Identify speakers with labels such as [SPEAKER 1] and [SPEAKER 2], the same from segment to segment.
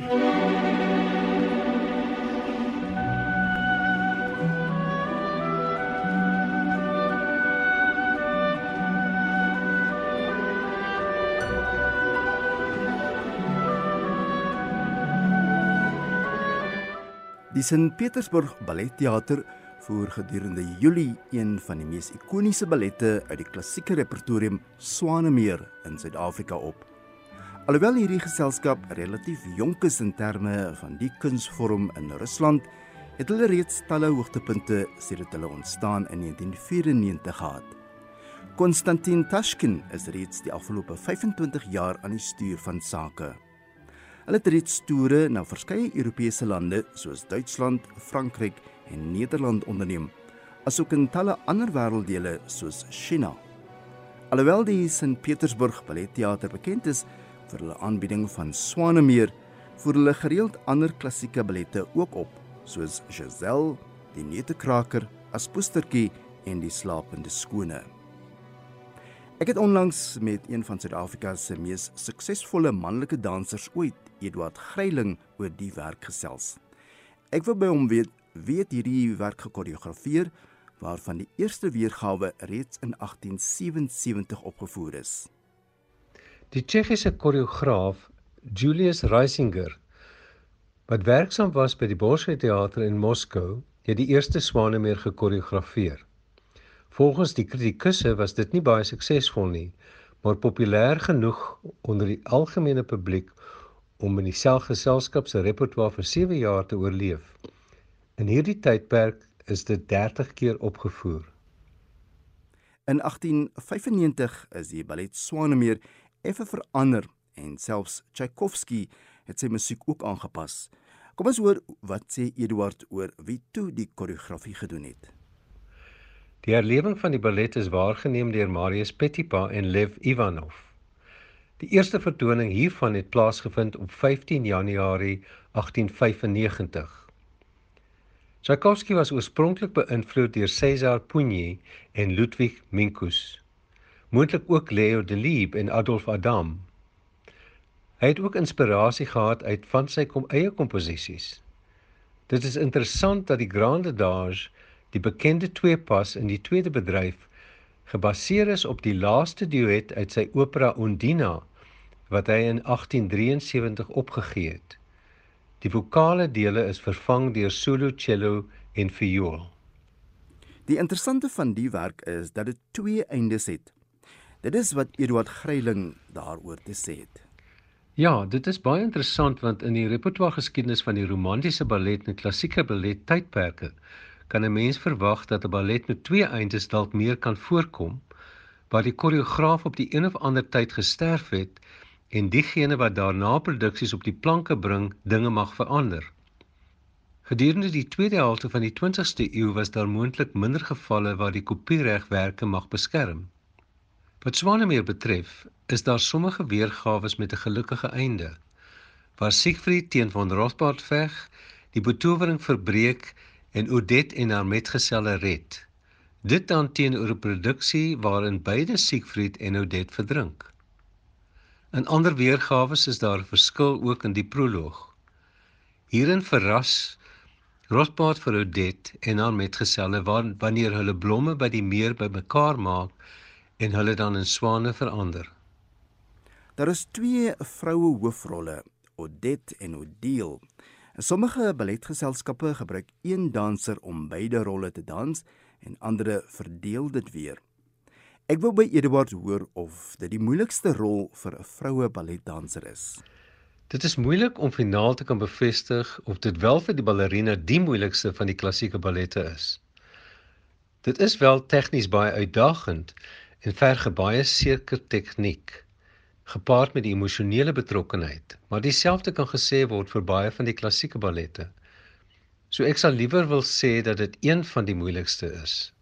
[SPEAKER 1] Die Sint Petersburg Balletteater voer gedurende Julie een van die mees ikoniese ballette uit die klassieke repertorium Swanemeer in Suid-Afrika op. Alhoewel hierdie geselskap relatief jonk is in terme van die kunsvorm in Rusland, het hulle reeds talle hoogtepunte sedert hulle ontstaan in 1994 gehad. Konstantin Tashkin is reeds die afgelope 25 jaar aan die stuur van sake. Hulle het reeds toere na verskeie Europese lande soos Duitsland, Frankryk en Nederland onderneem, asook in talle ander wêrelddele soos China. Alhoewel die St. Petersburg Balletteater bekend is vir hulle aanbieding van Swanemeer, voer hulle gereeld ander klassieke ballette ook op, soos Giselle, Die Neutekraker, Aspoestertjie en Die Slapende Skone. Ek het onlangs met een van Suid-Afrika se mees suksesvolle manlike dansers ooit, Eduard Greiling oor die werk gesels. Ek wil by hom weet wie het hierdie werk gekoreografeer waarvan die eerste weergawe reeds in 1877 opgevoer is.
[SPEAKER 2] Die Tsjechiese koreograaf Julius Reisinger wat werksaam was by die Bolshoi Theater in Moskou, het die eerste Swanemeer gekoreografeer. Volgens die kritikusse was dit nie baie suksesvol nie, maar populêr genoeg onder die algemene publiek om in die selfgeselskap se repertoire vir 7 jaar te oorleef. In hierdie tydperk is dit 30 keer opgevoer.
[SPEAKER 1] In 1895 is die ballet Swanemeer effe verander en selfs Tchaikovsky het sy musiek ook aangepas. Kom ons hoor wat sê Eduard oor wie toe die koreografie gedoen het.
[SPEAKER 2] Die herlewing van die ballet is waargeneem deur Marius Petipa en Lev Ivanov. Die eerste vertoning hiervan het plaasgevind op 15 Januarie 1895. Tchaikovsky was oorspronklik beïnvloed deur César Pugny en Ludwig Minkus. Moontlik ook Leo Delibes en Adolf Adam. Hy het ook inspirasie gehad uit van sy kom eie komposisies. Dit is interessant dat die Grande Dage, die bekende tweepas in die tweede bedryf, gebaseer is op die laaste duet uit sy opera Undina wat hy in 1873 opgegee het. Die vokale dele is vervang deur solo cello en viool.
[SPEAKER 1] Die interessante van die werk is dat dit twee eindes het. Dit is wat Eduard Greiling daaroor te sê het.
[SPEAKER 2] Ja, dit is baie interessant want in die repertoire geskiedenis van die romantiese ballet en klassieke ballet tydperke kan 'n mens verwag dat 'n ballet met twee eindes dalk meer kan voorkom waar die koreograaf op die een of ander tyd gesterf het en diegene wat daarna produksies op die planke bring, dinge mag verander. Gedurende die tweede helfte van die 20ste eeu was daar moontlik minder gevalle waar die kopieregwerke mag beskerm. Wat Swanemeer betref, is daar sommige weergawe met 'n gelukkige einde. Waar Siegfried teen van Rothbard veg, die betowering verbreek en Odette en haar metgeselle red. Dit dan teenoor 'n produksie waarin beide Siegfried en Odette verdrink. In ander weergawe is daar 'n verskil ook in die proloog. Hierin verras Rothbard vir Odette en haar metgeselle wanneer hulle blomme by die meer bymekaar maak en hulle dan in swane verander.
[SPEAKER 1] Daar is twee vroue hoofrolle, Odette en Odile. In sommige balletgeselskappe gebruik een danser om beide rolle te dans en ander verdeel dit weer. Ek wil by Eduard hoor of dit die moeilikste rol vir 'n vroue balletdanser is.
[SPEAKER 2] Dit is moeilik om finaal te kan bevestig of dit wel vir die ballerina die moeilikste van die klassieke ballette is. Dit is wel tegnies baie uitdagend en verg baie seker tegniek gepaard met die emosionele betrokkenheid, maar dieselfde kan gesê word vir baie van die klassieke ballette. So ek sal liewer wil sê dat dit een van die moeilikste is.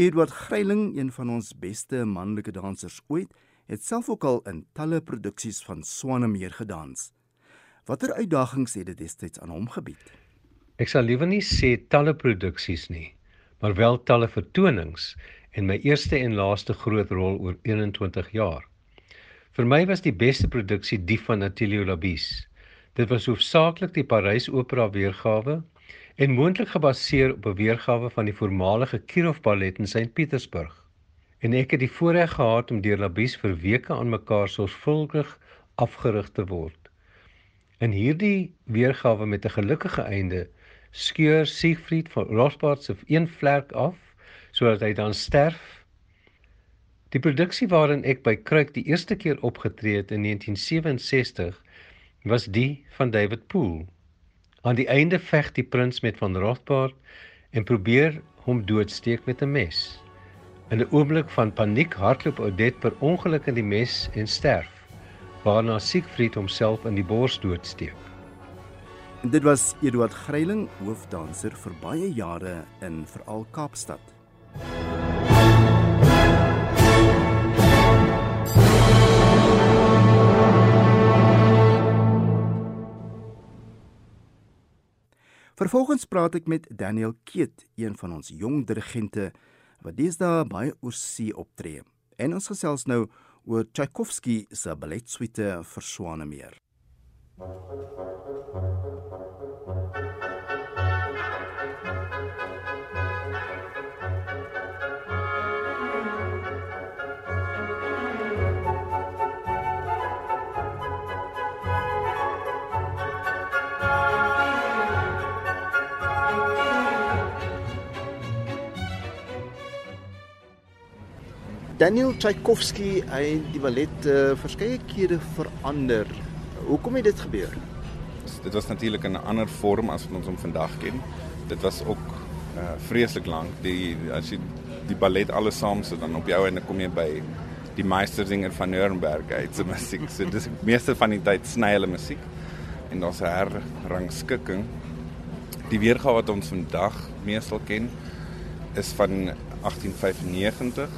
[SPEAKER 1] Edward Greiling, een van ons beste manlike dansers ooit, het self ook al in talle produksies van Swanemeer gedans. Watter uitdagings het dit destyds aan hom gebied?
[SPEAKER 2] Ek sal liewer nie sê talle produksies nie, maar wel talle vertonings en my eerste en laaste groot rol oor 21 jaar. Vir my was die beste produksie die van Attilio Labis. Dit was hoofsaaklik die Parys Opera weergawe en moontlik gebaseer op 'n weergawe van die voormalige Kirov Ballet in St. Petersburg. En ek het die voorreg gehad om deur Labies vir weke aan mekaar sorgvuldig afgerig te word. In hierdie weergawe met 'n gelukkige einde skeur Siegfried van Rothbard se een vlek af sodat hy dan sterf. Die produksie waarin ek by Kruik die eerste keer opgetree het in 1967 was die van David Poole. Aan die einde veg die prins met van Rothbard en probeer hom doodsteek met 'n mes. In 'n oomblik van paniek hardloop Odette per ongeluk in die mes en sterf, waarna Siegfried homself in die bors doodsteek.
[SPEAKER 1] Dit was Eduard Greiling, hoofdanser vir baie jare in veral Kaapstad. Vervolgens praat ek met Daniel Keet, een van ons jong dirigente wat deesdae baie oorsee optree. En ons gesels nou oor Tchaikovsky se balletsuite vir Swanemeer. Daniel Tchaikovsky hy die ballet uh, verskeie kere verander. Hoekom het dit gebeur?
[SPEAKER 3] Dit was natuurlik 'n ander vorm as wat ons hom vandag ken. Dit was ook uh, vreeslik lank. Die as jy die ballet alles saam sit dan op jou en dan kom jy by die meestersinger van Nuremberg uit se musiek. So dis meeste van die tyd sny hulle musiek en daar's 'n herrangskikking. Die weergawe wat ons vandag meestal ken is van 1895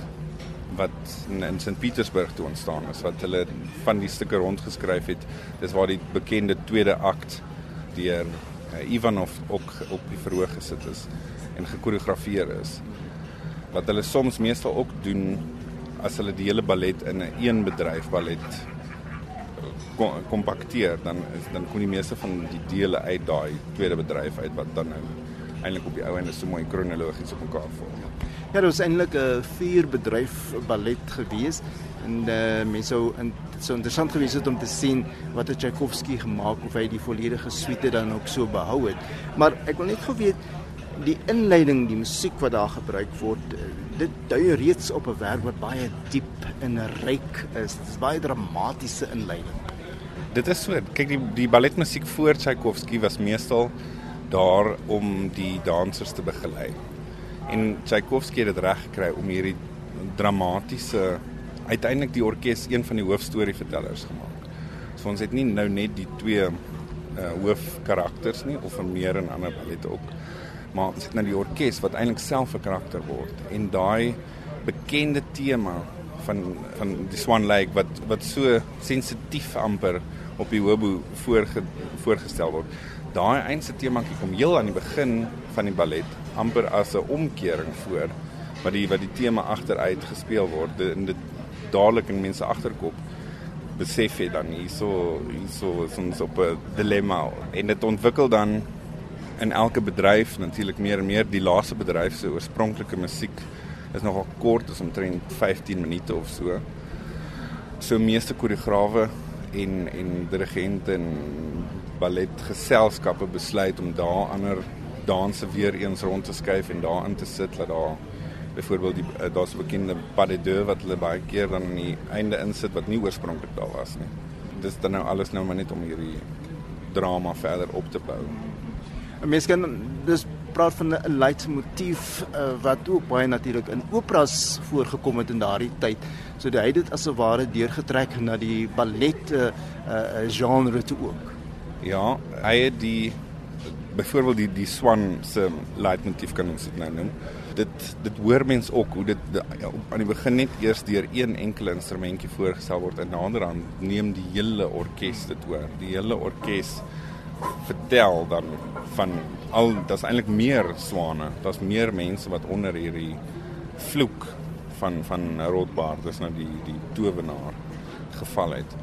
[SPEAKER 3] wat in, in St Petersburg toe ontstaan is wat hulle van die stukke rondgeskryf het. Dis waar die bekende tweede akt deur uh, Ivanov ook op die verhoog gesit is en gekoreografeer is. Wat hulle soms meestal ook doen as hulle die hele ballet in 'n een, bedryf ballet kompakteer dan is dan kon die meeste van die dele uit daai tweede bedryf uit wat dan nou eintlik op die ou en so mooi kronologies op mekaar volg.
[SPEAKER 1] Ja, dit was eintlik 'n vier bedryf ballet gewees en uh, mense sou in so interessant gewees het om te sien wat het Tchaikovsky gemaak of hy die volledige suite dan ook so behou het. Maar ek wil net gou weet die inleiding, die musiek wat daar gebruik word, eh, dit dui reeds op 'n werk wat baie diep en ryk is. Dit is baie dramatiese inleiding.
[SPEAKER 3] Dit is so. Kyk die die balletmusiek voor Tchaikovsky was meestal daar om die dansers te begelei en Tchaikovsky het dit reg gekry om hierdie dramatiese uiteindelik die orkes een van die hoofstorievertellers gemaak. So ons het nie nou net die twee uh hoofkarakters nie of meer in ander ballette ook. Maar ons het nou die orkes wat eintlik self 'n karakter word en daai bekende tema van van die Swan Lake wat wat so sensitief amper op die hobo voorge, voorgestel word. Daai eintlik temaatjie kom heel aan die begin van die ballet amper as 'n omkering voor wat die wat die tema agteruit gespeel word in dit dadelik in mense agterkop besef jy dan hierso hierso is ons op 'n dilemma. En dit ontwikkel dan in elke bedryf natuurlik meer en meer die laaste bedryf se oorspronklike musiek is nogal kort is omtrent 15 minute of so. So meeste koreograwe en en dirigente en balletgeselskappe besluit om daar ander danse weer eens rond te skuif en daarin te sit dat daar byvoorbeeld die uh, daar's bekende pas de deux wat hulle baie keer dan aan die einde insit wat nie oorspronklik daar was nie. Dis dan nou alles nou maar net om hierdie drama verder op te bou.
[SPEAKER 1] 'n Mens kan dis praat van 'n leitmotief uh, wat ook baie natuurlik in operas voorgekom het in daardie tyd. So hy het dit as 'n ware deurgetrek na die ballet uh, uh, genre toe ook.
[SPEAKER 3] Ja, hy het die byvoorbeeld die die swan se leitmotief kan ons dit nou noem. Dit dit hoor mens ook hoe dit ja, aan die begin net eers deur een enkele instrumentjie voorgestel word en naderhand neem die hele orkes dit oor. Die hele orkes vertel dan van al daar's eintlik meer swane. Daar's meer mense wat onder hierdie vloek van van Rothbard, dis nou die die towenaar geval het.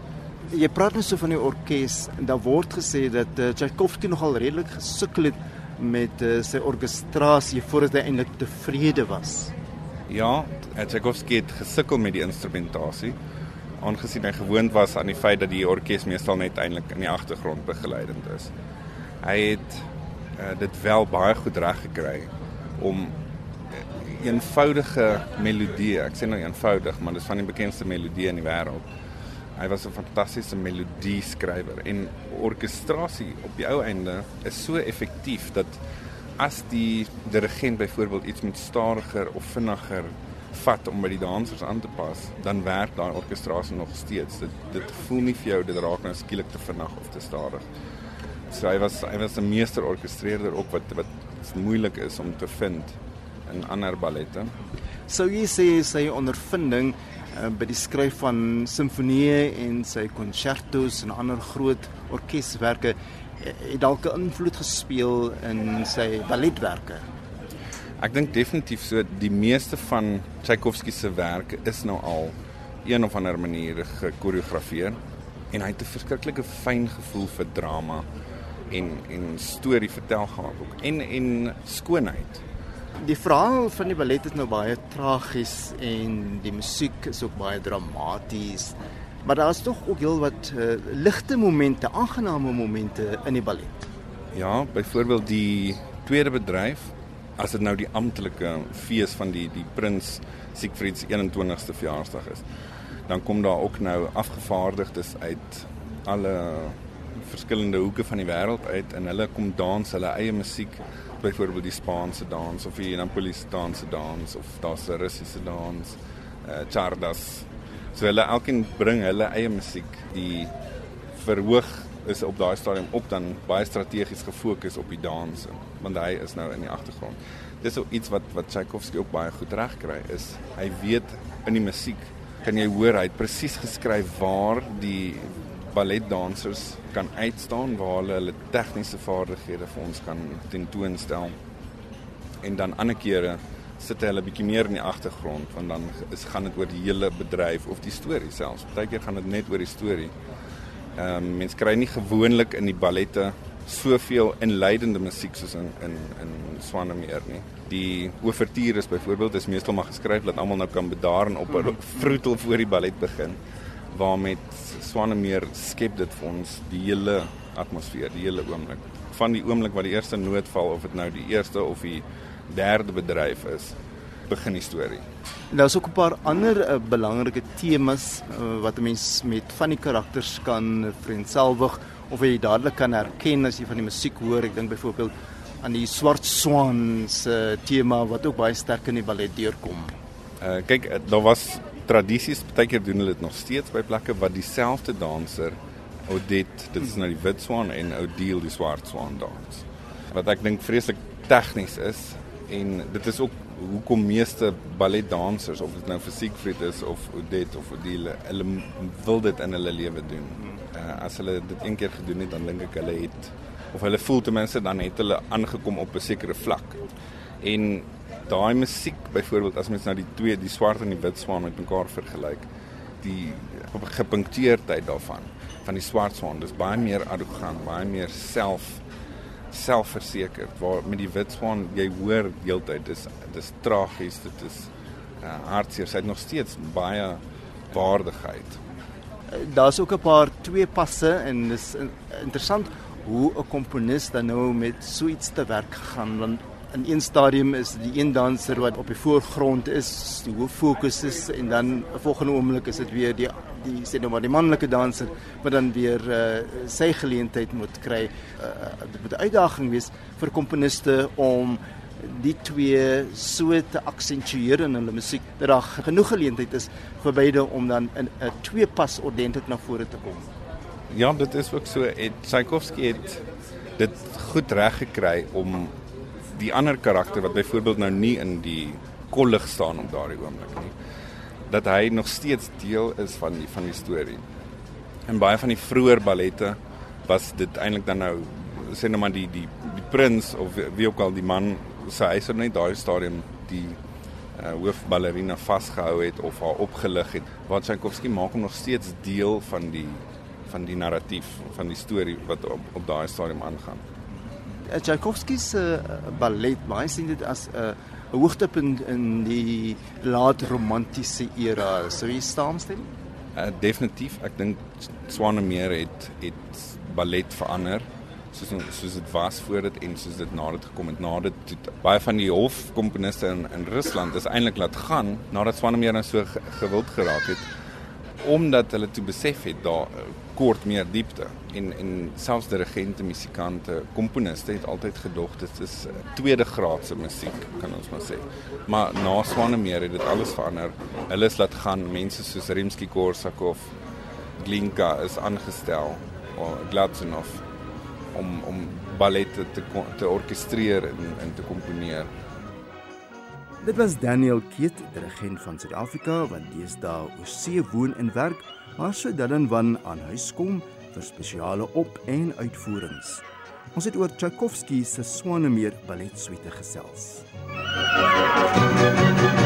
[SPEAKER 1] Jy praat net so van die orkes. Daar word gesê dat uh, Tchaikovsky nogal redelik gesukkel het met uh, sy orkestrasie voordat hy eintlik tevrede was.
[SPEAKER 3] Ja, Tchaikovsky het gesukkel met die instrumentasie aangesien hy gewoond was aan die feit dat die orkes meestal net eintlik in die agtergrond begeleidend is. Hy het uh, dit wel baie goed reg gekry om eenvoudige melodieë, ek sê nou eenvoudig, maar dis van die bekendste melodieë in die wêreld Hy was 'n fantastiese melodie skrywer en orkestrasie op die ou einde is so effektief dat as die dirigent byvoorbeeld iets moet stadiger of vinniger vat om by die dansers aan te pas, dan werk daai orkestrasie nog steeds. Dit dit voel nie vir jou dit raak nou skielik te vinnig of te stadig. So hy was hy was 'n meester orkestreerder ook wat wat moeilik is om te vind in ander ballette.
[SPEAKER 1] Sou jy sê sy ondervinding Eh, by die skryf van simfonieë en sy konsertos en ander groot orkeswerke eh, het dalk 'n invloed gespeel in sy balletwerke.
[SPEAKER 3] Ek dink definitief so die meeste van Tchaikovsky se werke is nou al een of ander manier gekoreografeer en hy het 'n verskriklike fyn gevoel vir drama en en storie vertel gehad ook en en skoonheid
[SPEAKER 1] die verhaal van die ballet is nou baie tragies en die musiek is ook baie dramaties. Maar daar is tog ook heelwat uh, ligte momente, aangename momente in die ballet.
[SPEAKER 3] Ja, byvoorbeeld die tweede bedryf as dit nou die amptelike fees van die die prins Siegfried se 21ste verjaarsdag is. Dan kom daar ook nou afgevaardigdes uit alle verskillende hoeke van die wêreld uit en hulle kom dans hulle eie musiek byvoorbeeld die Spaanse dans of die Napolitaanse dans of daar's 'n Russiese dans, eh chardas. So hulle elkeen bring hulle eie musiek. Die verhoog is op daai stadium ook dan baie strategies gefokus op die dans want hy is nou in die agtergrond. Dis ook iets wat wat Tchaikovsky ook baie goed reg kry is hy weet in die musiek kan jy hoor hy het presies geskryf waar die balletdansers kan uitstaan waar hulle hulle tegniese vaardighede vir ons kan tentoonstel. En dan ander kere sit hulle bietjie meer in die agtergrond want dan is gaan dit oor die hele bedryf of die storie selfs. Partykeer gaan dit net oor die storie. Ehm um, mense kry nie gewoonlik in die ballette soveel inleidende musiek soos in in in Swanemeer nie. Die ouverture is byvoorbeeld is meestal maar geskryf dat almal nou kan bedaar en op 'n vroetel voor die ballet begin waar met Swanemeer skep dit vir ons die hele atmosfeer, die hele oomblik. Van die oomblik wat die eerste noot val of dit nou die eerste of die derde bedryf is, begin die storie.
[SPEAKER 1] Daar's ook 'n paar ander uh, belangrike temas uh, wat 'n mens met van die karakters kan vriendselwig of jy dadelik kan herken as jy van die musiek hoor. Ek dink byvoorbeeld aan die swart swaan se tema wat ook baie sterk in die ballet deurkom.
[SPEAKER 3] Uh kyk, daar was tradisies, baie keer doen hulle dit nog steeds by plekke wat dieselfde danser Odette, dit is nou die wit swaan en Odile die swart swaan dans. Wat ek dink vreeslik tegnies is en dit is ook hoekom meeste balletdansers of dit nou vir Siegfried is of Odette of Odile, hulle wil dit in hulle lewe doen. Uh, as hulle dit een keer gedoen het, dan dink ek hulle het of hulle voel ten minste dan het hulle aangekom op 'n sekere vlak. En daai musiek byvoorbeeld as mens nou die twee die swart en die wit swaan met mekaar vergelyk die gepunkteerdheid daarvan van die swart swaan dis baie meer arrogant baie meer self selfversekerd waar met die wit swaan jy hoor heeltyd dis dis tragies dit is uh, hartseer sy het nog steeds baie waardigheid.
[SPEAKER 1] Daar's ook 'n paar twee passe en dis interessant hoe 'n komponis dan nou met so iets te werk gegaan want in een stadium is die een danser wat op die voorgrond is, die hoof fokus is en dan 'n volgende oomblik is dit weer die die sê nou maar die manlike danser wat dan weer uh, sy geleentheid moet kry. Uh, dit moet 'n uitdaging wees vir komponiste om die twee so te aksentueer in hulle musiek dat daar genoeg geleentheid is vir beide om dan in 'n twee pas ordentlik na vore te kom.
[SPEAKER 3] Ja, dit is ook so. Tchaikovsky het dit goed reg gekry om die ander karakter wat byvoorbeeld nou nie in die kollig staan op daardie oomblik nie dat hy nog steeds deel is van die van die storie. In baie van die vroeër ballette was dit eintlik dan nou sê net maar die die die prins of wie ook al die man sê hy sou net daai stadium die uh, hoofballerina vasgehou het of haar opgelig het. Wat Tchaikovsky maak hom nog steeds deel van die van die narratief van die storie wat op op daai stadium aangaan.
[SPEAKER 4] Tchaikovsky se uh, ballet, baie sien dit as 'n uh, hoogtepunt in die laat romantiese era. Sou jy saamstem?
[SPEAKER 3] Uh, definitief, ek dink Swanemeer het het ballet verander soos soos dit was voor dit en soos dit na dit gekom het. Na dit het, baie van die hofkomponiste in in Rusland is eintlik laat gaan nadat Swanemeer nou so gewild geraak het omdat hulle toe besef het daar uh, kort meer diepte en en selfs dirigente, musikante, komponiste het altyd gedog dit is uh, tweede graadse musiek kan ons maar sê. Maar na Swanemeer het dit alles verander. Hulle is laat gaan mense soos Rimsky-Korsakov, Glinka is aangestel of Glazunov om om ballette te te orkestreer en en te komponeer.
[SPEAKER 1] Dit was Daniel Keet, dirigent van Suid-Afrika wat deesdae oorsee woon en werk, maar sy dan wan aan huis kom vir spesiale op- en uitvoerings. Ons het oor Tchaikovsky se Swanemeer balletsuite gesels. MUZIEK